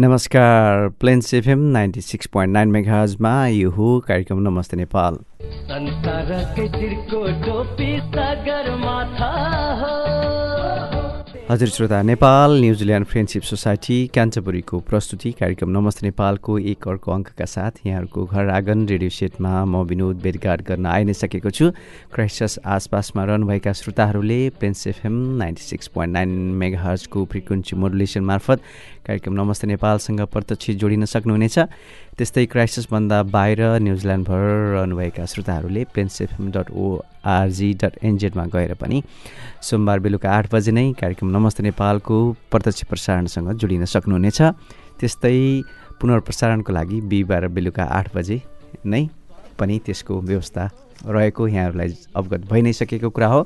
नमस्कार Plains FM ninety six point nine मेघाजमा यो हो कार्यक्रम नमस्ते नेपाल। हजुर श्रोता Nepal New Zealand friendship society क्यान्चबुरीको प्रस्तुति कार्यक्रम नमस्ते नेपालको एक अर्को अङ्कका साथ यहाँहरूको घर आँगन रेडियो सेटमा म विनोद भेटघाट गर्न आइ नै सकेको छु। क्राइस्टस आसपासमा रहनुभएका श्रोताहरूले Plains FM ninety six point nine mega हर्सको फ्रिक्वेन्सी मोडुलेसन मार्फत कार्यक्रम नमस्ते नेपालसँग प्रत्यक्ष जोडिन सक्नुहुनेछ। त्यस्तै क्राइसिसभन्दा बाहिर न्युजिल्यान्डभर रहनुभएका श्रोताहरूले Plains FM dot ORG dot एनजेडमा गएर पनि सोमबार बेलुका आठ बजे नै कार्यक्रम नमस्ते नेपालको प्रत्यक्ष प्रसारणसँग जोडिन सक्नुहुनेछ। त्यस्तै पुनर्प्रसारणको लागि बिहिबार बेलुका आठ बजे नै पनि त्यसको व्यवस्था रहेको यहाँहरूलाई अवगत भइ नै सकेको कुरा हो।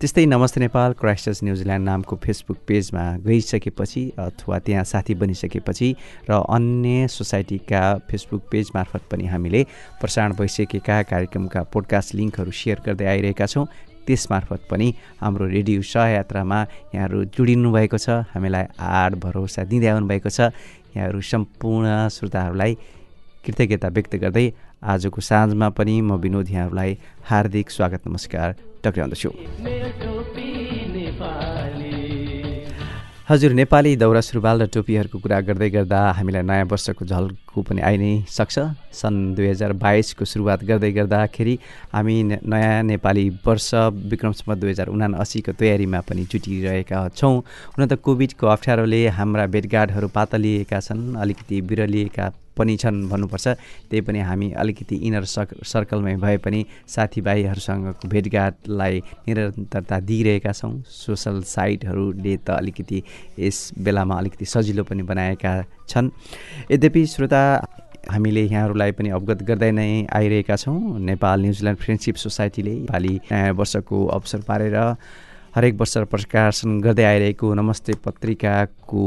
त्यस्तै नमस्ते नेपाल क्राइस्टर्स न्युजिल्यान्ड नामको फेसबुक पेजमा गइसकेपछि अथवा त्यहाँ साथी बनिसकेपछि र अन्य सोसाइटीका फेसबुक पेज मार्फत पनि हामीले प्रसारण भइसकेका कार्यक्रमका पोडकास्ट लिङ्कहरू सेयर गर्दै आइरहेका छौँ। त्यसमार्फत पनि हाम्रो रेडियो सहयात्रामा यहाँहरू जोडिनु भएको छ। हामीलाई आड भरोसा दिँदै आउनुभएको छ। यहाँहरू सम्पूर्ण श्रोताहरूलाई कृतज्ञता व्यक्त गर्दै आजको साँझमा पनि म विनोद यहाँहरूलाई हार्दिक स्वागत नमस्कार टक्राउँदछु हजुर नेपाली दौरा सुरुवाल र टोपीहरूको कुरा गर्दै गर्दा हामीलाई नयाँ वर्षको झल्को पनि आइ नै सक्छ। सन् दुई हजार बाइसको सुरुवात गर्दै गर्दाखेरि हामी नयाँ नेपाली वर्ष विक्रमसम्म दुई हजार उना असीको तयारीमा पनि जुटिरहेका छौँ। हुन त कोभिडको अप्ठ्यारोले हाम्रा भेटघाटहरू पातलिएका छन् अलिकति बिरलिएका पनि छन् भन्नुपर्छ। त्यही पनि हामी अलिकति इनर सक सर्कलमै भए पनि साथीभाइहरूसँगको भेटघाटलाई निरन्तरता दिइरहेका छौँ। सोसल साइटहरूले त अलिकति यस बेलामा अलिकति सजिलो पनि बनाएका छन्। यद्यपि श्रोता हामीले यहाँहरूलाई पनि अवगत गर्दै नै आइरहेका छौँ। नेपाल न्युजिल्यान्ड फ्रेन्डसिप सोसाइटीले नेपाली नयाँ वर्षको अवसर पारेर हरेक वर्ष प्रकाशन गर्दै आइरहेको नमस्ते पत्रिकाको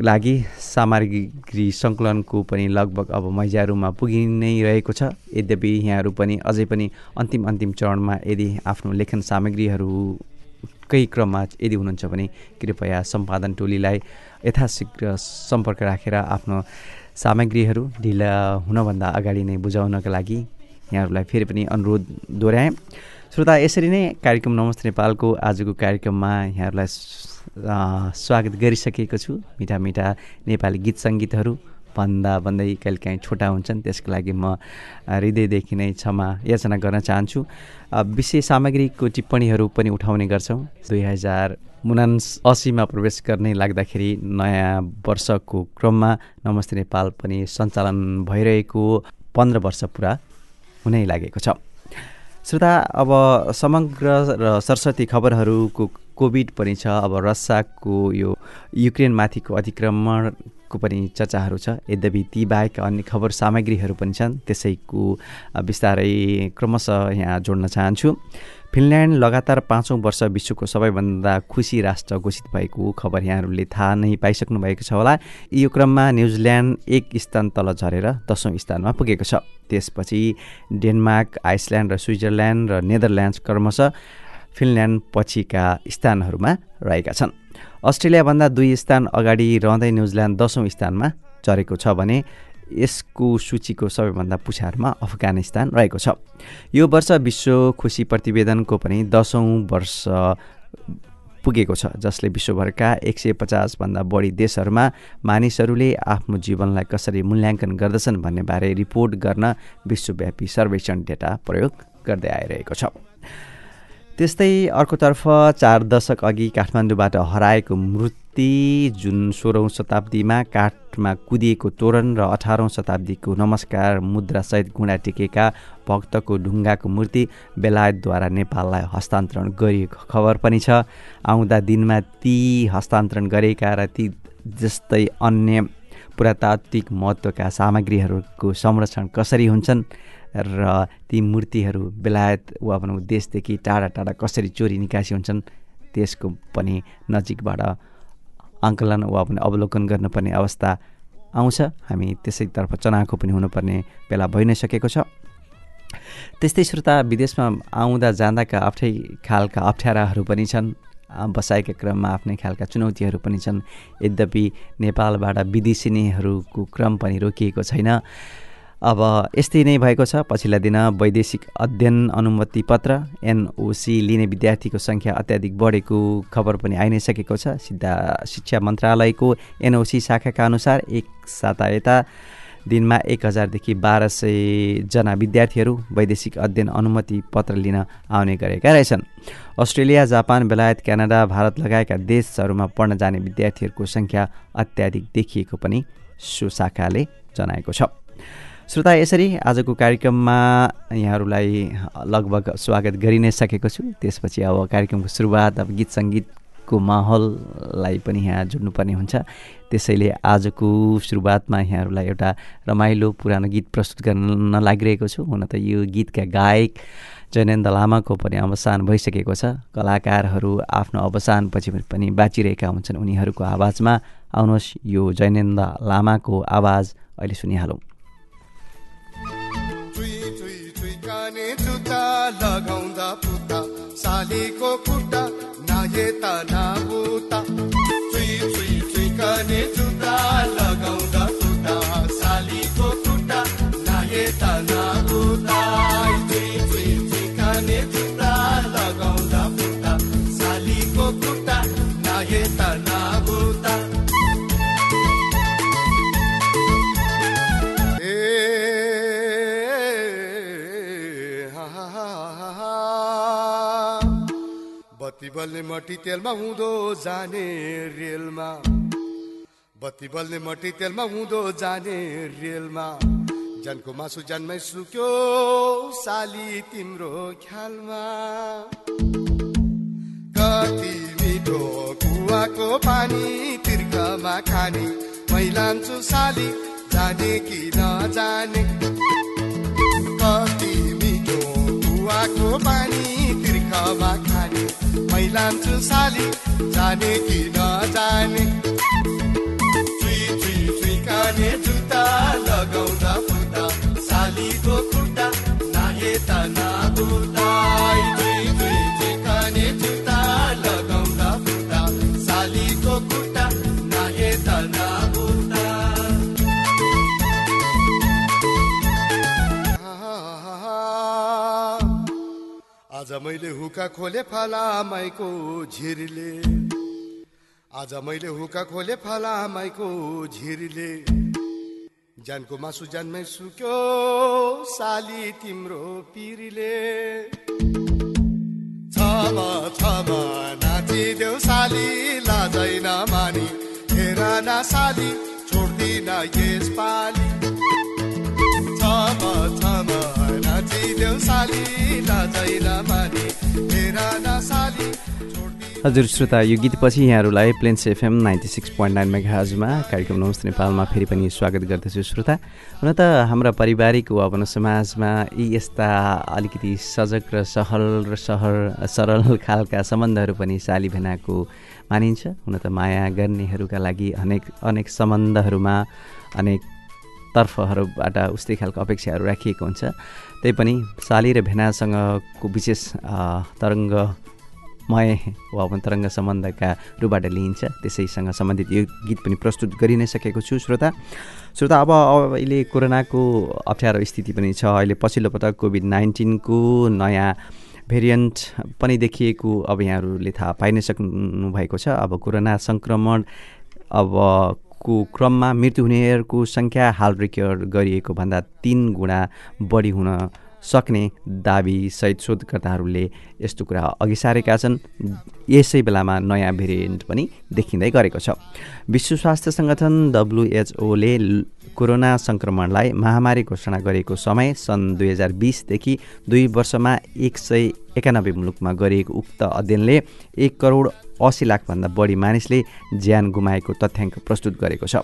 लागि सामग्री सङ्कलनको पनि लगभग अब मैजारुमा पुगि नै रहेको छ। यद्यपि यहाँहरू पनि अझै पनि अन्तिम अन्तिम चरणमा यदि आफ्नो लेखन सामग्रीहरूकै क्रममा यदि हुनुहुन्छ भने कृपया सम्पादन टोलीलाई यथाशीघ्र सम्पर्क राखेर आफ्नो सामग्रीहरू ढिला हुनभन्दा अगाडि नै बुझाउनका लागि यहाँहरूलाई फेरि पनि अनुरोध दोहोऱ्याएँ। श्रोता यसरी नै कार्यक्रम नमस्ते नेपालको आजको कार्यक्रममा यहाँहरूलाई स्वागत गरिसकेको छु। मिठा मिठा नेपाली गीत सङ्गीतहरू भन्दा भन्दै कहिले काहीँ छोटा हुन्छन् त्यसको लागि म हृदयदेखि नै क्षमा याचना गर्न चाहन्छु। विशेष सामग्रीको टिप्पणीहरू पनि उठाउने गर्छौँ। दुई हजार मुनान्स असीमा प्रवेश गर्ने लाग्दाखेरि नयाँ वर्षको क्रममा नमस्ते नेपाल पनि सञ्चालन भइरहेको पन्ध्र वर्ष पुरा हुनै लागेको छ। श्रोता अब समग्र र सरस्वती खबरहरूको कोभिड पनि छ अब रसियाको यो युक्रेनमाथिको अतिक्रमणको पनि चर्चाहरू छ। यद्यपि ती बाहेक अन्य खबर सामग्रीहरू पनि छन् त्यसैको बिस्तारै क्रमशः यहाँ जोड्न चाहन्छु। फिनल्यान्ड लगातार पाँचौँ वर्ष विश्वको सबैभन्दा खुसी राष्ट्र घोषित भएको खबर यहाँहरूले थाहा नै पाइसक्नु भएको छ होला। यो क्रममा न्युजिल्यान्ड एक स्थान तल झरेर दसौँ स्थानमा पुगेको छ। त्यसपछि डेनमार्क आइसल्यान्ड र स्विजरल्यान्ड र नेदरल्यान्ड्स क्रमशः फिनल्यान्ड पछिका स्थानहरूमा रहेका छन्। अस्ट्रेलियाभन्दा दुई स्थान अगाडि रहँदै न्युजिल्यान्ड दसौँ स्थानमा झरेको छ भने यसको सूचीको सबैभन्दा पुछारमा अफगानिस्तान रहेको छ। यो वर्ष विश्व खुसी प्रतिवेदनको पनि दसौँ वर्ष पुगेको छ जसले विश्वभरका एक सय पचासभन्दा बढी देशहरूमा मानिसहरूले आफ्नो जीवनलाई कसरी मूल्याङ्कन गर्दछन् भन्ने बारे रिपोर्ट गर्न विश्वव्यापी सर्वेक्षण डेटा प्रयोग गर्दै आइरहेको छ। त्यस्तै अर्कोतर्फ चार दशक अघि काठमाडौँबाट हराएको मूर्ति जुन सोह्रौँ शताब्दीमा काठमा कुदिएको तोरण र अठारौँ शताब्दीको नमस्कार मुद्रासहित गुणा टेकेका भक्तको ढुङ्गाको मूर्ति बेलायतद्वारा नेपाललाई हस्तान्तरण गरिएको खबर पनि छ। आउँदा दिनमा ती हस्तान्तरण गरेका र ती जस्तै अन्य पुरातात्विक महत्त्वका सामग्रीहरूको संरक्षण कसरी हुन्छन्? र ती मूर्तिहरू बेलायत वा भनौँ देशदेखि टाढा टाढा कसरी चोरी निकासी हुन्छन् त्यसको पनि नजिकबाट आङ्कलन वा पनि अवलोकन गर्नुपर्ने अवस्था आउँछ। हामी त्यसैतर्फ चनाखो पनि हुनुपर्ने बेला भइ नै सकेको छ। त्यस्तै श्रोता विदेशमा आउँदा जाँदाका अप्ठै खालका अप्ठ्याराहरू पनि छन्। बसाएका क्रममा आफ्नै खालका चुनौतीहरू पनि छन्। यद्यपि नेपालबाट विदेशिनीहरूको क्रम पनि रोकिएको छैन। अब यस्तै नै भएको छ। पछिल्ला दिन वैदेशिक अध्ययन अनुमति पत्र एनओसी लिने विद्यार्थीको सङ्ख्या अत्याधिक बढेको खबर पनि आइ नै सकेको छ। सिधा शिक्षा मन्त्रालयको एनओसी शाखाका अनुसार एक साता यता दिनमा एक हजारदेखि बाह्र सयजना विद्यार्थीहरू वैदेशिक अध्ययन अनुमति पत्र लिन आउने गरेका रहेछन्। अस्ट्रेलिया जापान बेलायत क्यानाडा भारत लगायतका देशहरूमा पढ्न जाने विद्यार्थीहरूको सङ्ख्या अत्याधिक देखिएको पनि सो शाखाले जनाएको छ। श्रोता यसरी आजको कार्यक्रममा यहाँहरूलाई लगभग स्वागत गरि नै सकेको छु। त्यसपछि अब कार्यक्रमको सुरुवात अब गीत सङ्गीतको माहौललाई पनि यहाँ जोड्नुपर्ने हुन्छ। त्यसैले आजको सुरुवातमा यहाँहरूलाई एउटा रमाइलो पुरानो गीत प्रस्तुत गर्न लागिरहेको छु। हुन त यो गीतका गायक जयनन्द लामाको पनि अवसान भइसकेको छ। कलाकारहरू आफ्नो अवसानपछि पनि बाँचिरहेका हुन्छन्। उनीहरूको आवाजमा आउनुहोस् यो जयनन्द लामाको आवाज अहिले सुनिहालौँ। सालीको खुट्टा नायेता नाबुता चुई बत्ती बल्ने मटी तेलमा हुँदो जाने रेलमा। बत्ती बल्ने मटी तेलमा हुँदो जाने रेलमा। जनको मासु जन्मै सुक्यो साली तिम्रो ख्यालमा। कति मिठो कुवाको पानी तिर्खमा खाने। मैलान्छु साली जाने कि नजाने। कति मिठो कुवाको पानी तिर्खमा खाने मैलान्छु साली जाने कि नजाने चुई जुत्ता लगाउँदा फुट्दा सालीको खुट्टा चुई काने जुत्ता लगाउँदा फुट्दा सालीको खुट्टा नागेता नाबुता आज मैले हुका खोले फलामाईको झिरले। आज मैले हुका खोले फलामाईको झिरले। ज्यानको मासु ज्यानमै सुक्यो साली तिम्रो पिरले। छमा छमा नाचिदेऊ साली लाजैन मानी हेर न साली छोड्दिन यस पाली। हजुर श्रोता यो गीतपछि यहाँहरूलाई Plains FM ninety six point nine मेघाजमा कार्यक्रम नमस्ते नेपालमा फेरि पनि स्वागत गर्दछु श्रोता। हुन त हाम्रा पारिवारिक वा भनौँ समाजमा यी यस्ता अलिकति सजग र सहल र सहर सरल खालका सम्बन्धहरू पनि साली भेनाको मानिन्छ। हुन त माया गर्नेहरूका लागि अनेक अनेक सम्बन्धहरूमा अनेक तर्फहरूबाट उस्तै खालको अपेक्षाहरू राखिएको हुन्छ। त्यही पनि साली र भेनासँगको विशेष तरङ्ग मय वा तरङ्ग सम्बन्धका रूपबाट लिइन्छ। त्यसैसँग सम्बन्धित यो गीत पनि प्रस्तुत गरि नै सकेको छु श्रोता। श्रोता अब अहिले कोरोनाको अप्ठ्यारो स्थिति पनि छ। अहिले पछिल्लो पटक कोभिड नाइन्टिनको नयाँ भेरिएन्ट पनि देखिएको अब यहाँहरूले थाहा पाइ नै सक्नु भएको छ। अब कोरोना सङ्क्रमण अब को क्रममा मृत्यु हुनेहरूको सङ्ख्या हाल रेकर्ड गरिएको भन्दा तिन गुणा बढी हुन सक्ने दावी सहित शोधकर्ताहरूले यस्तो कुरा अघि सारेका छन्। यसै बेलामा नयाँ भेरिएन्ट पनि देखिँदै गरेको छ। विश्व स्वास्थ्य सङ्गठन डब्लुएचओले कोरोना सङ्क्रमणलाई महामारी घोषणा गरेको समय सन् दुई हजार बिसदेखि दुई वर्षमा एक सय एकानब्बे मुलुकमा गरिएको उक्त अध्ययनले एक करोड असी लाखभन्दा बढी मानिसले ज्यान गुमाएको तथ्याङ्क प्रस्तुत गरेको छ।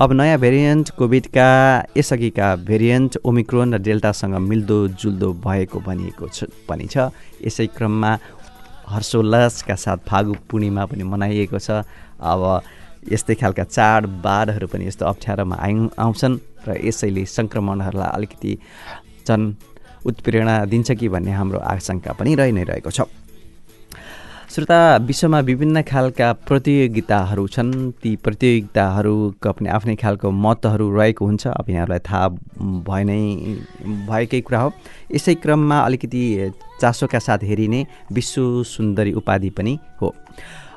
अब नयाँ भेरिएन्ट कोभिडका यसअघिका भेरिएन्ट ओमिक्रोन र डेल्टासँग मिल्दोजुल्दो भएको भनिएको छ पनि छ। यसै क्रममा हर्षोल्लासका साथ फागु पूर्णिमा पनि मनाइएको छ। अब यस्तै खालका चाडबाडहरू पनि यस्तो अप्ठ्यारोमा आइ आउँछन् र यसैले सङ्क्रमणहरूलाई अलिकति झन् उत्प्रेरणा दिन्छ कि भन्ने हाम्रो आशंका पनि रहि नै रहेको छ। श्रोता विश्वमा विभिन्न खालका प्रतियोगिताहरू छन्। ती प्रतियोगिताहरूको पनि आफ्नै खालको महत्त्वहरू रहेको हुन्छ। अब यहाँहरूलाई थाहा भए नै भएकै कुरा हो। यसै क्रममा अलिकति चासोका साथ हेरिने विश्व सुन्दरी उपाधि पनि हो।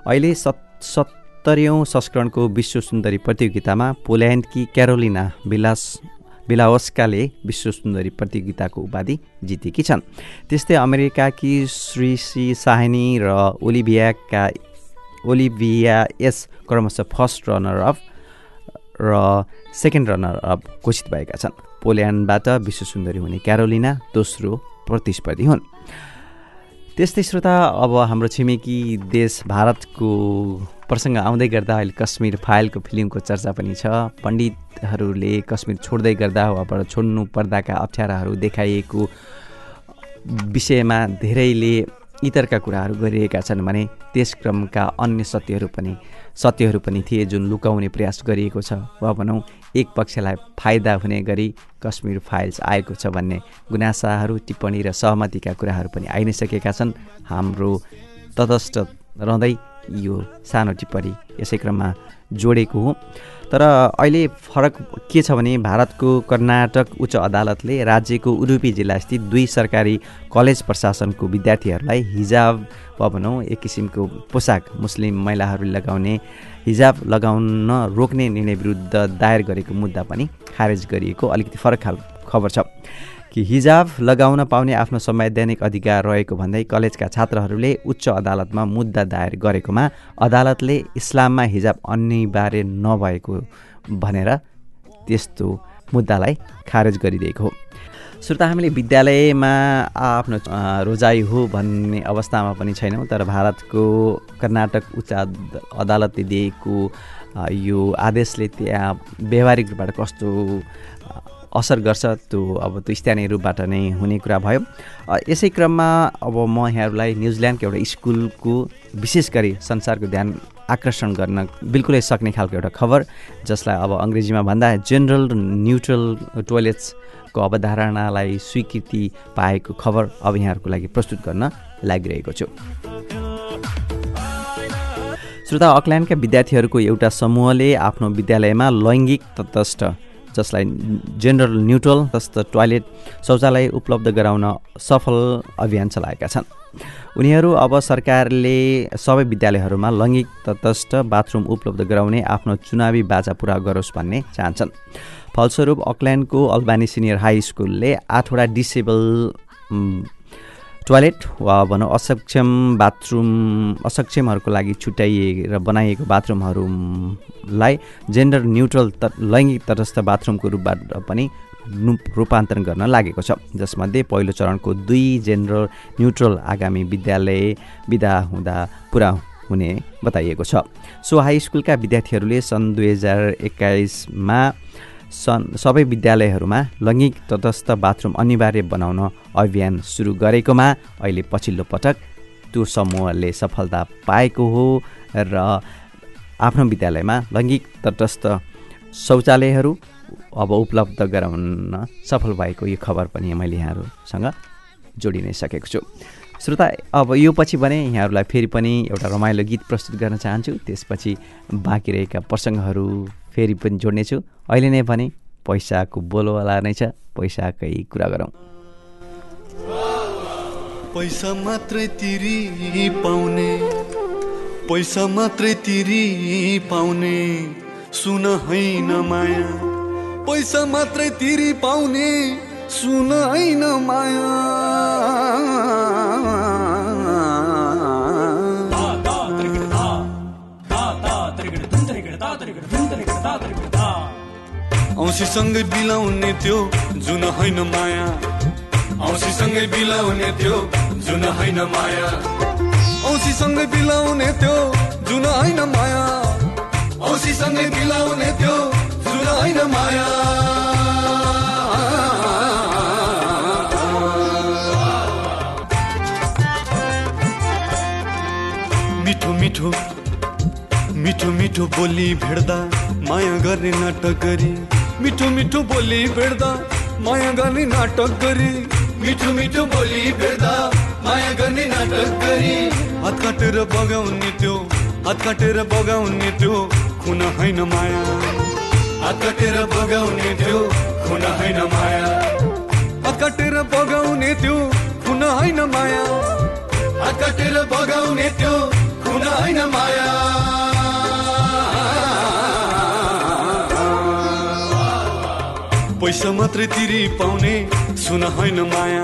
अहिले सत् सत्तरीौँ संस्करणको विश्व सुन्दरी प्रतियोगितामा पोल्यान्डकी क्यारोलिना विलास बिलावस्काले विश्व सुन्दरी प्रतियोगिताको उपाधि जितेकी छन्। त्यस्तै अमेरिकाकी श्री साहिनी र ओलिभियाका ओलिभिया एस क्रमशः फर्स्ट रनर अफ र सेकेन्ड रनर अफ घोषित भएका छन्। पोल्यान्डबाट विश्व सुन्दरी हुने क्यारोलिना दोस्रो प्रतिस्पर्धी हुन्। त्यस्तै श्रोता अब हाम्रो छिमेकी देश भारतको प्रसङ्ग आउँदै गर्दा अहिले कश्मीर फाइलको फिल्मको चर्चा पनि छ। पण्डितहरूले कश्मीर छोड्दै गर्दा वाबाट छोड्नु पर्दाका अप्ठ्याराहरू देखाइएको विषयमा धेरैले इतरका कुराहरू गरिरहेका छन् भने त्यस क्रमका अन्य सत्यहरू पनि सत्यहरू पनि थिए जुन लुकाउने प्रयास गरिएको छ। वा भनौँ एक पक्षलाई फाइदा हुने गरी कश्मीर फाइल्स आएको छ भन्ने गुनासाहरू टिप्पणी र सहमतिका कुराहरू पनि आइ नै सकेका छन्। हाम्रो तटस्थ रहँदै यो सानो टिप्पणी यसै क्रममा जोडेको हो। तर अहिले फरक के छ भने भारतको कर्नाटक उच्च अदालतले राज्यको उडुपी जिल्लास्थित दुई सरकारी कलेज प्रशासनको विद्यार्थीहरूलाई हिजाब वा भनौँ एक किसिमको पोसाक मुस्लिम महिलाहरूले लगाउने हिजाब लगाउन रोक्ने निर्णय विरुद्ध दायर गरेको मुद्दा पनि खारेज गरिएको अलिकति फरक खाल खबर छ। कि हिजाब लगाउन पाउने आफ्नो संवैधानिक अधिकार रहेको भन्दै कलेजका छात्रहरूले उच्च अदालतमा मुद्दा दायर गरेकोमा अदालतले इस्लाममा हिजाब अनिवार्य नभएको भनेर त्यस्तो मुद्दालाई खारेज गरिदिएको हो। श्रोता हामीले विद्यालयमा आफ्नो रोजाइ हो भन्ने अवस्थामा पनि छैनौँ तर भारतको कर्नाटक उच्च अदालतले दिएको यो आदेशले त्यहाँ व्यवहारिक रूपबाट कस्तो असर गर्छ त्यो अब त्यो स्थानीय रूपबाट नै हुने कुरा भयो। यसै क्रममा अब म यहाँहरूलाई न्युजिल्यान्डको एउटा स्कुलको विशेष गरी संसारको ध्यान आकर्षण गर्न बिल्कुलै सक्ने खालको एउटा खबर जसलाई अब अङ्ग्रेजीमा भन्दा जेनरल न्युट्रल टोइलेट्सको अवधारणालाई स्वीकृति पाएको खबर अब यहाँहरूको लागि प्रस्तुत गर्न लागिरहेको छु। श्रोता अकल्यान्डका विद्यार्थीहरूको एउटा समूहले आफ्नो विद्यालयमा लैङ्गिक तटस्थ जसलाई जेनरल न्युट्रल जस्तो टोयलेट शौचालय उपलब्ध गराउन सफल अभियान चलाएका छन्। उनीहरू अब सरकारले सबै विद्यालयहरूमा लैङ्गिक तटस्थ बाथरुम उपलब्ध गराउने आफ्नो चुनावी बाजा पुरा गरोस् भन्ने चाहन्छन्। फलस्वरूप अकल्यान्डको अल्बानी सिनियर हाई स्कुलले आठवटा डिसेबल टोयलेट वा भनौँ असक्षम बाथरुम असक्षमहरूको लागि छुट्याइएर बनाइएको बाथरुमहरूलाई जेन्डर न्युट्रल त लैङ्गिक तटस्थ बाथरुमको रूपबाट पनि रूपान्तरण गर्न लागेको छ। जसमध्ये पहिलो चरणको दुई जेन्डर न्युट्रल आगामी विद्यालय विदा हुँदा पुरा हुने बताइएको छ। सो हाई स्कुलका विद्यार्थीहरूले सन् दुई हजार एक्काइसमा सन् सबै विद्यालयहरूमा लैङ्गिक तटस्थ बाथरुम अनिवार्य बनाउन अभियान सुरु गरेकोमा अहिले पछिल्लो पटक त्यो समूहले सफलता पाएको हो र आफ्नो विद्यालयमा लैङ्गिक तटस्थ शौचालयहरू अब उपलब्ध गराउन सफल भएको यो खबर पनि मैले यहाँहरूसँग जोडि नै सकेको छु। श्रोता अब यो पछि भने यहाँहरूलाई फेरि पनि एउटा रमाइलो गीत प्रस्तुत गर्न चाहन्छु त्यसपछि बाँकी रहेका प्रसङ्गहरू फेरि पनि जोड्नेछु। अहिले नै भने पैसाको बोलवाला नै छ पैसाकै कुरा गरौँ। पैसा मात्रै तिरी पाउने पैसा मात्रै तिरी पाउने सुन होइन माया। पैसा मात्रै तिरी पाउने सुन होइन माया। औँसीसँगै बिलाउने त्यो जुन होइन माया। औँसीसँगै बिलाउने त्यो जुन होइन माया। औँसीसँगै बिलाउने त्यो जुन होइन माया। औँसीसँगै बिलाउने त्यो जुन होइन माया। मिठो मिठो मिठो मिठो बोली भेट्दा माया गर्ने नाटक गरी मिठो मिठो बोली भेट्दा माया गर्ने नाटक गरी मिठो मिठो बोली भेट्दा माया गर्ने नाटक गरी हात काटेर बगाउने त्यो हात काटेर बगाउने त्यो खुन होइन माया। हात काटेर बगाउने त्यो खुन होइन माया। हात काटेर बगाउने त्यो खुन होइन माया। हात काटेर बगाउने त्यो खुन होइन माया। पैसा मात्रै तिरी पाउने सुन होइन माया।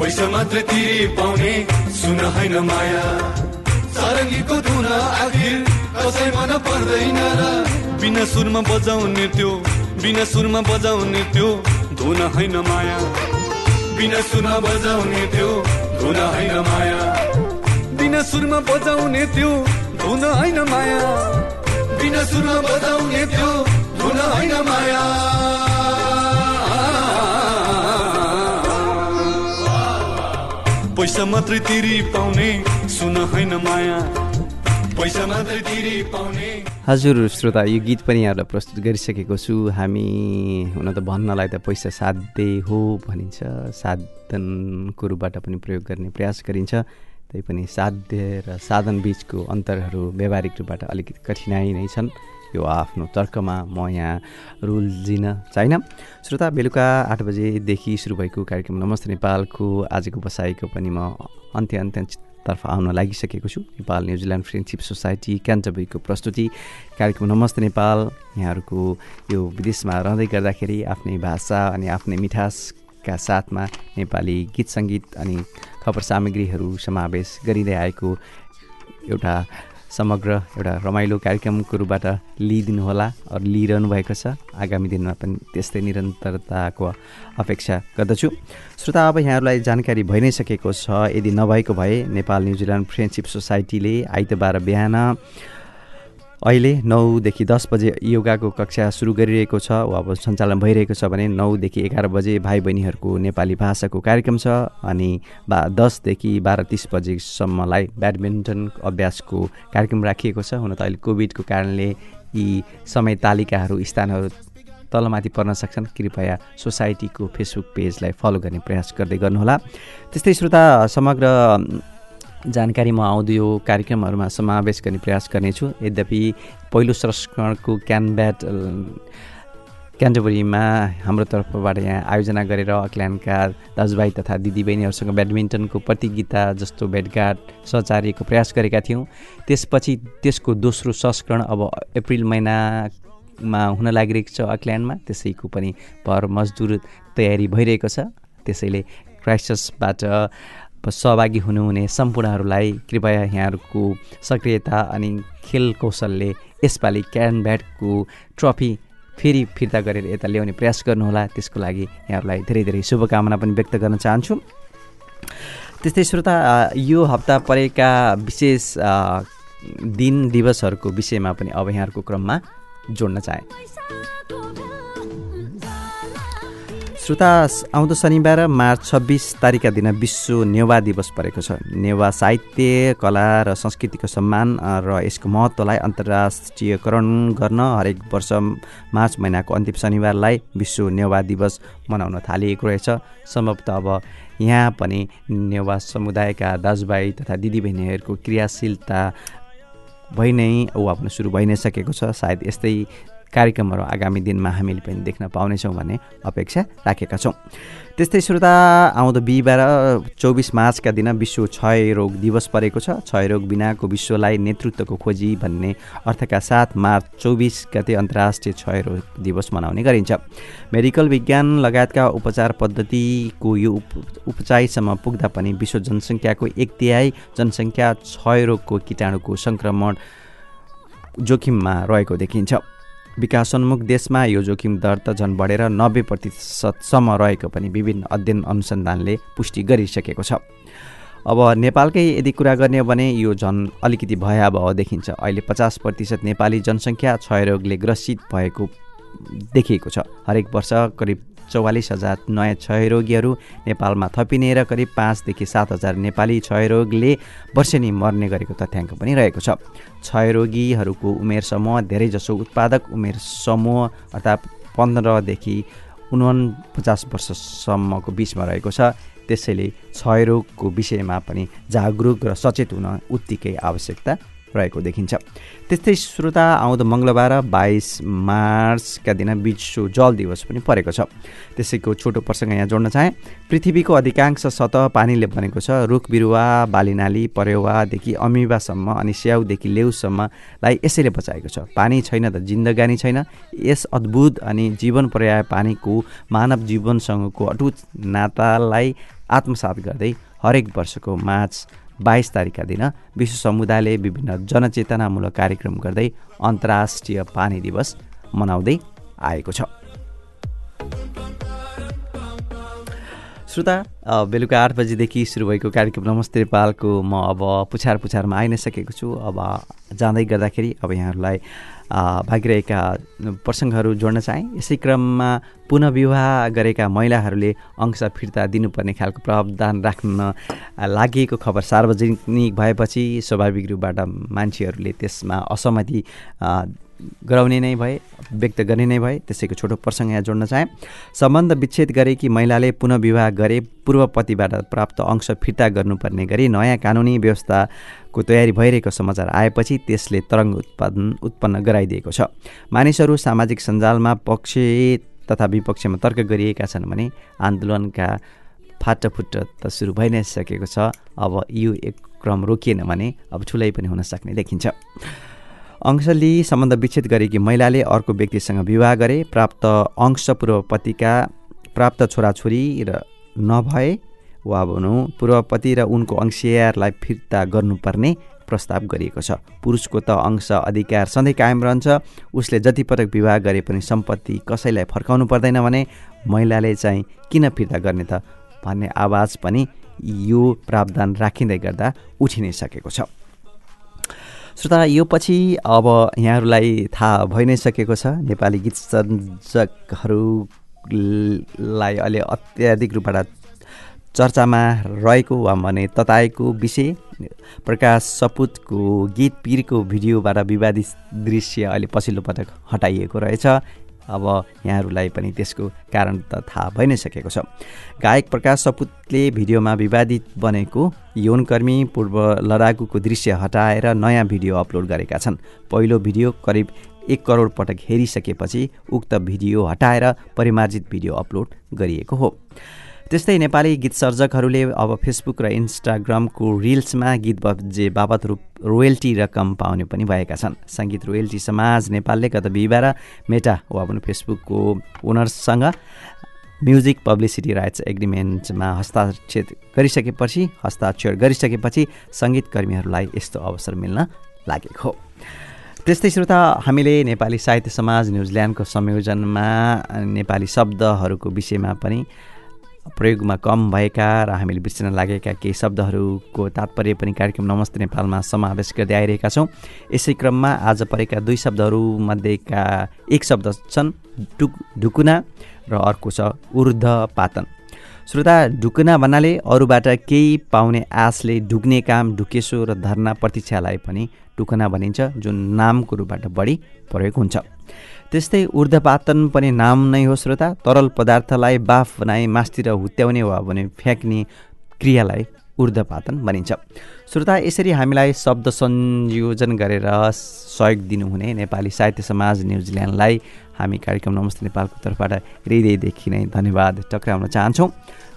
पैसा मात्रै तिरी पाउने सुन होइन माया। सारङ्गीको धुन आखिर कसै मन पर्दैन र। बिना सुरमा बजाउने त्यो बिना सुरमा बजाउने त्यो धुन होइन माया। बिना सुरमा बजाउने त्यो धुन होइन माया। बिना सुरमा बजाउने त्यो धुन होइन माया। बिना सुरमा बजाउने त्यो धुन होइन माया। पैसा मात्रै तिरी पाउने। सुन होइन माया। हजुर श्रोता यो गीत पनि यहाँलाई प्रस्तुत गरिसकेको छु। हामी हुन त भन्नलाई त पैसा साध्य हो भनिन्छ। साधनको रूपबाट पनि प्रयोग गर्ने प्रयास गरिन्छ। तैपनि साध्य र साधन बिचको अन्तरहरू व्यावहारिक रूपबाट अलिकति कठिनाइ नै छन्। यो आफ्नो तर्कमा म यहाँ रुल दिन चाहिँ श्रोता बेलुका आठ बजेदेखि सुरु भएको कार्यक्रम नमस्ते नेपालको आजको बसाइको पनि म अन्त्य अन्त्यतर्फ आउन लागिसकेको छु। Nepal New Zealand friendship society क्यान्टबरीको प्रस्तुति कार्यक्रम नमस्ते नेपाल। यहाँहरूको यो विदेशमा रहँदै गर्दाखेरि आफ्नै भाषा अनि आफ्नै मिठासका साथमा नेपाली गीत सङ्गीत अनि खबर सामग्रीहरू समावेश गरिँदै आएको एउटा समग्र एउटा रमाइलो कार्यक्रमको रूपबाट लिइदिनुहोला अरू लिइरहनु भएको छ। आगामी दिनमा पनि त्यस्तै निरन्तरताको अपेक्षा गर्दछु। श्रोता अब यहाँहरूलाई जानकारी भइ नै सकेको छ। यदि नभएको भए नेपाल न्युजिल्यान्ड फ्रेन्डसिप सोसाइटीले आइतबार बिहान अहिले नौदेखि दस बजे योगाको कक्षा सुरु गरिरहेको छ वा अब सञ्चालन भइरहेको छ भने नौदेखि एघार बजे भाइ बहिनीहरूको नेपाली भाषाको कार्यक्रम छ अनि बा दसदेखि बाह्र तिस बजीसम्मलाई ब्याडमिन्टन अभ्यासको कार्यक्रम राखिएको छ हुन त अहिले कोभिडको कारणले यी समय तालिकाहरू स्थानहरू तलमाथि पर्न सक्छन्। कृपया सोसाइटीको फेसबुक पेजलाई फलो गर्ने प्रयास गर्दै गर्नुहोला। त्यस्तै श्रोता समग्र जानकारी म आउँदो यो कार्यक्रमहरूमा समावेश गर्ने प्रयास गर्नेछु। यद्यपि पहिलो संस्करणको क्यानब्याट क्यान्टबरीमा हाम्रो तर्फबाट यहाँ आयोजना गरेर अक्ल्यान्डका दाजुभाइ तथा दिदीबहिनीहरूसँग ब्याडमिन्टनको प्रतियोगिता जस्तो भेटघाट सचारिएको प्रयास गरेका थियौँ। त्यसपछि त्यसको दोस्रो संस्करण अब अप्रिल महिनामा हुन लागिरहेको छ अक्ल्यान्डमा त्यसैको पनि पर मजदुर तयारी भइरहेको छ। त्यसैले क्राइस्टसबाट सहभागी हुनुहुने सम्पूर्णहरूलाई कृपया यहाँहरूको सक्रियता अनि खेल कौशलले यसपालि क्यान ब्याटको ट्रफी फेरि फिर्ता गरेर यता ल्याउने प्रयास गर्नुहोला। त्यसको लागि यहाँहरूलाई धेरै धेरै शुभकामना पनि व्यक्त गर्न चाहन्छु। त्यस्तै श्रोता यो हप्ता परेका विशेष दिन दिवसहरूको विषयमा पनि अब यहाँहरूको क्रममा जोड्न चाहे। श्रोता आउँदो शनिबार मार्च छब्बिस तारिकका दिन विश्व नेवा दिवस परेको छ। नेवा साहित्य कला र संस्कृतिको सम्मान र यसको महत्त्वलाई अन्तर्राष्ट्रियकरण गर्न हरेक वर्ष मार्च महिनाको अन्तिम शनिबारलाई विश्व नेवा दिवस मनाउन थालिएको रहेछ। सम्भवतः अब यहाँ पनि नेवा समुदायका दाजुभाइ तथा दिदीबहिनीहरूको क्रियाशीलता भइ नै ऊ आफ्नो सुरु भइ नै सकेको छ। सायद यस्तै कार्यक्रमहरू आगामी दिनमा हामीले पनि देख्न पाउनेछौँ भन्ने अपेक्षा राखेका छौँ। त्यस्तै श्रोता आउँदो बिहिबार चौबिस मार्चका दिन विश्व क्षय रोग दिवस परेको छ। क्षय रोग बिनाको विश्वलाई नेतृत्वको खोजी भन्ने अर्थका साथ मार्च चौबिस गते अन्तर्राष्ट्रिय क्षय रोग दिवस मनाउने गरिन्छ। मेडिकल विज्ञान लगायतका उपचार पद्धतिको यो उप उपचाइसम्म पुग्दा पनि विश्व जनसङ्ख्याको एक तिहाई जनसङ्ख्या क्षय रोगको किटाणुको सङ्क्रमण जोखिममा रहेको देखिन्छ। विकासोन्मुख देशमा यो जोखिम दर त झन् बढेर नब्बे प्रतिशतसम्म रहेको पनि विभिन्न अध्ययन अनुसन्धानले पुष्टि गरिसकेको छ। अब नेपालकै यदि कुरा गर्ने हो भने यो झन् अलिकति भयावह देखिन्छ। अहिले पचास प्रतिशत नेपाली जनसङ्ख्या क्षयरोगले ग्रसित भएको देखिएको छ। हरेक वर्ष करिब चौवालिस हजार नयाँ क्षयरोगीहरू नेपालमा थपिने र करिब पाँचदेखि सात हजार नेपाली क्षयरोगले वर्षेनी मर्ने गरेको तथ्याङ्क पनि रहेको छ। क्षयरोगीहरूको उमेर समूह धेरैजसो उत्पादक उमेर समूह अर्थात् पन्ध्रदेखि उनपचास वर्षसम्मको बिचमा रहेको छ। त्यसैले क्षयरोगको विषयमा पनि जागरुक र सचेत हुन उत्तिकै आवश्यकता रहेको देखिन्छ। त्यस्तै श्रोता आउँदो मङ्गलबार बाइस मार्चका दिन विश्व जल दिवस पनि परेको छ। त्यसैको छोटो प्रसङ्ग यहाँ जोड्न चाहेँ। पृथ्वीको अधिकांश सतह पानीले बनेको छ। रुख बिरुवा बालीनाली परेवादेखि अमिबासम्म अनि स्याउदेखि लेउसम्मलाई यसैले बचाएको छ। पानी छैन त जिन्दगानी छैन। यस अद्भुत अनि जीवन पर्याय पानीको मानव जीवनसँगको अटुट नातालाई आत्मसात गर्दै हरेक वर्षको मार्च बाइस तारिकका दिन विश्व समुदायले विभिन्न जनचेतनामूलक कार्यक्रम गर्दै अन्तर्राष्ट्रिय पानी दिवस मनाउँदै आएको छ। श्रोता बेलुका आठ बजीदेखि सुरु भएको कार्यक्रम नमस्ते नेपालको म अब पुछार पुछारमा आइ नै सकेको छु। अब जाँदै गर्दाखेरि अब यहाँहरूलाई भागिरहेका प्रसङ्गहरू जोड्न चाहेँ। यसै क्रममा पुनः विवाह गरेका महिलाहरूले अंश फिर्ता दिनुपर्ने खालको प्रावधान राख्न लागि खबर सार्वजनिक भएपछि स्वाभाविक रूपबाट मान्छेहरूले त्यसमा असहमति गराउने नै भए व्यक्त गर्ने नै भए त्यसैको छोटो प्रसङ्ग यहाँ जोड्न चाहेँ। सम्बन्ध विच्छेद गरेकी महिलाले पुनः विवाह गरे पूर्वपतिबाट प्राप्त अंश फिर्ता गर्नुपर्ने गरी नयाँ कानुनी व्यवस्थाको तयारी भइरहेको समाचार आएपछि त्यसले तरङ्ग उत्पादन उत्पन्न गराइदिएको छ। मानिसहरू सामाजिक सञ्जालमा पक्ष तथा विपक्षमा तर्क गरिएका छन् भने आन्दोलनका फाटफुट त सुरु भइ नै सकेको छ। अब यो एक क्रम रोकिएन भने अब ठुलै पनि हुन सक्ने देखिन्छ। अंशली सम्बन्ध विच्छेद गरेकी महिलाले अर्को व्यक्तिसँग विवाह गरे। प्राप्त अंश पूर्वपतिका प्राप्त छोराछोरी र नभए वा भनौँ पूर्वपति र उनको अंशियारलाई फिर्ता गर्नुपर्ने प्रस्ताव गरिएको छ। पुरुषको त अंश अधिकार सधैँ कायम रहन्छ। उसले जति पटक विवाह गरे पनि सम्पत्ति कसैलाई फर्काउनु पर्दैन भने महिलाले चाहिँ किन फिर्ता गर्ने त भन्ने आवाज पनि यो प्रावधान राखिँदै गर्दा उठि नै सकेको छ। श्रोता यो पछि अब यहाँहरूलाई थाहा भइ नै सकेको छ नेपाली गीत सर्जकहरूलाई अहिले अत्याधिक रूपबाट चर्चामा रहेको वा भने तताएको विषय प्रकाश सपुतको गीत पिरको भिडियोबाट विवादित दृश्य अहिले पछिल्लो पटक हटाइएको रहेछ। अब यहाँहरूलाई पनि त्यसको कारण त थाहा भइ नै सकेको छ। गायक प्रकाश सपुतले भिडियोमा विवादित बनेको यौनकर्मी पूर्व लडाकुको दृश्य हटाएर नयाँ भिडियो अपलोड गरेका छन्। पहिलो भिडियो करिब एक करोड पटक हेरिसकेपछि उक्त भिडियो हटाएर परिमार्जित भिडियो अपलोड गरिएको हो। त्यस्तै नेपाली गीत सर्जकहरूले अब फेसबुक र इन्स्टाग्रामको रिल्समा गीत बजे बाबत रूप रोयल्टी रकम पाउने पनि भएका छन्। सङ्गीत रोयल्टी समाज नेपालले गत बिहिबार मेटा वा पनि फेसबुकको ओनर्ससँग म्युजिक पब्लिसिटी राइट्स एग्रिमेन्टमा हस्ताक्षर गरिसकेपछि हस्ताक्षर गरिसकेपछि सङ्गीतकर्मीहरूलाई यस्तो अवसर मिल्न लागेको हो। त्यस्तै श्रोता हामीले नेपाली साहित्य समाज न्युजिल्यान्डको संयोजनमा नेपाली शब्दहरूको विषयमा पनि प्रयोगमा कम भएका र हामीले बिर्सिन लागेका केही शब्दहरूको तात्पर्य पनि कार्यक्रम नमस्ते नेपालमा समावेश गर्दै आइरहेका छौँ। यसै क्रममा आज परेका दुई शब्दहरूमध्येका एक शब्द छन् डुक ढुकुना र अर्को छ ऊर्ध पातन श्रोता ढुकुना भन्नाले अरूबाट केही पाउने आशले ढुक्ने काम ढुकेसो र धर्ना प्रतीक्षालाई पनि ढुकुना भनिन्छ जुन नामको रूपबाट बढी प्रयोग हुन्छ। त्यस्तै ऊर्ध्वपातन पनि नाम नै हो श्रोता। तरल पदार्थलाई बाफ बनाए मासतिर हुत्याउने वा भने फ्याँक्ने क्रियालाई ऊर्ध्वपातन भनिन्छ। श्रोता यसरी हामीलाई शब्द संयोजन गरेर सहयोग दिनुहुने नेपाली साहित्य समाज न्युजिल्यान्डलाई हामी कार्यक्रम नमस्ते नेपालको तर्फबाट हृदयदेखि नै धन्यवाद टक्राउन चाहन्छौँ।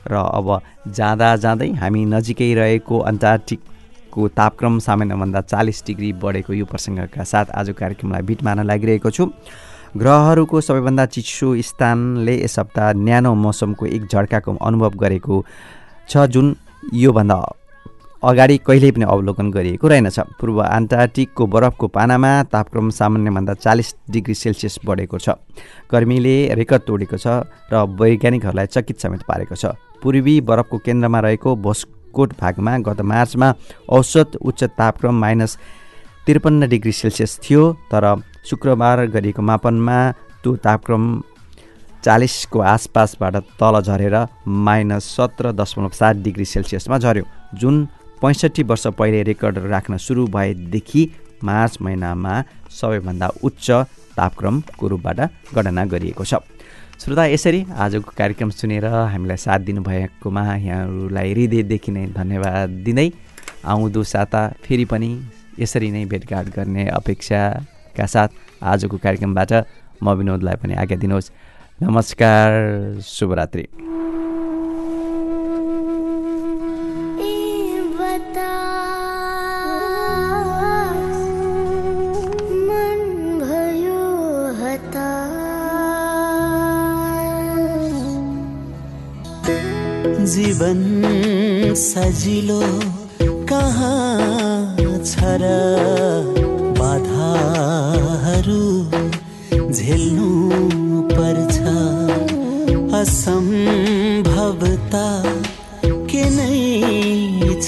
र अब जाँदा जाँदै हामी नजिकै रहेको अन्टार्टिकको तापक्रम सामान्यभन्दा चालिस डिग्री बढेको यो प्रसङ्गका साथ आज कार्यक्रमलाई बिट मार्न लागिरहेको छु। ग्रहहरूको सबैभन्दा चिसो स्थानले यस हप्ता न्यानो मौसमको एक झड्काको अनुभव गरेको छ जुन योभन्दा अगाडि कहिल्यै पनि अवलोकन गरिएको रहेनछ। पूर्व अन्टार्टिकको बरफको पानामा तापक्रम सामान्यभन्दा चालिस डिग्री सेल्सियस बढेको छ। गर्मीले रेकर्ड तोडेको छ र वैज्ञानिकहरूलाई चकित समेत पारेको छ। पूर्वी बरफको केन्द्रमा रहेको भोस्कोट भागमा गत मार्चमा औसत उच्च तापक्रम माइनस त्रिपन्न डिग्री सेल्सियस थियो तर शुक्रबार गरिएको मापनमा त्यो तापक्रम चालिसको आसपासबाट तल झरेर माइनस सत्र दशमलव सात डिग्री सेल्सियसमा झऱ्यो। जुन पैँसठी वर्ष पहिले रेकर्ड राख्न सुरु भएदेखि मार्च महिनामा सबैभन्दा उच्च तापक्रमको रूपबाट गणना गरिएको छ। श्रोता यसरी आजको कार्यक्रम सुनेर हामीलाई साथ दिनुभएकोमा यहाँहरूलाई हृदयदेखि नै धन्यवाद दिँदै आउँदो साता फेरि पनि यसरी नै भेटघाट गर्ने अपेक्षाका साथ आजको कार्यक्रमबाट म विनोदलाई पनि आज्ञा दिनुहोस्। नमस्कार शुभरात्रि। जीवन सजिलो कहाँ छ र बाधाहरू झेल्नु पर्छ। असम्भवता के नै छ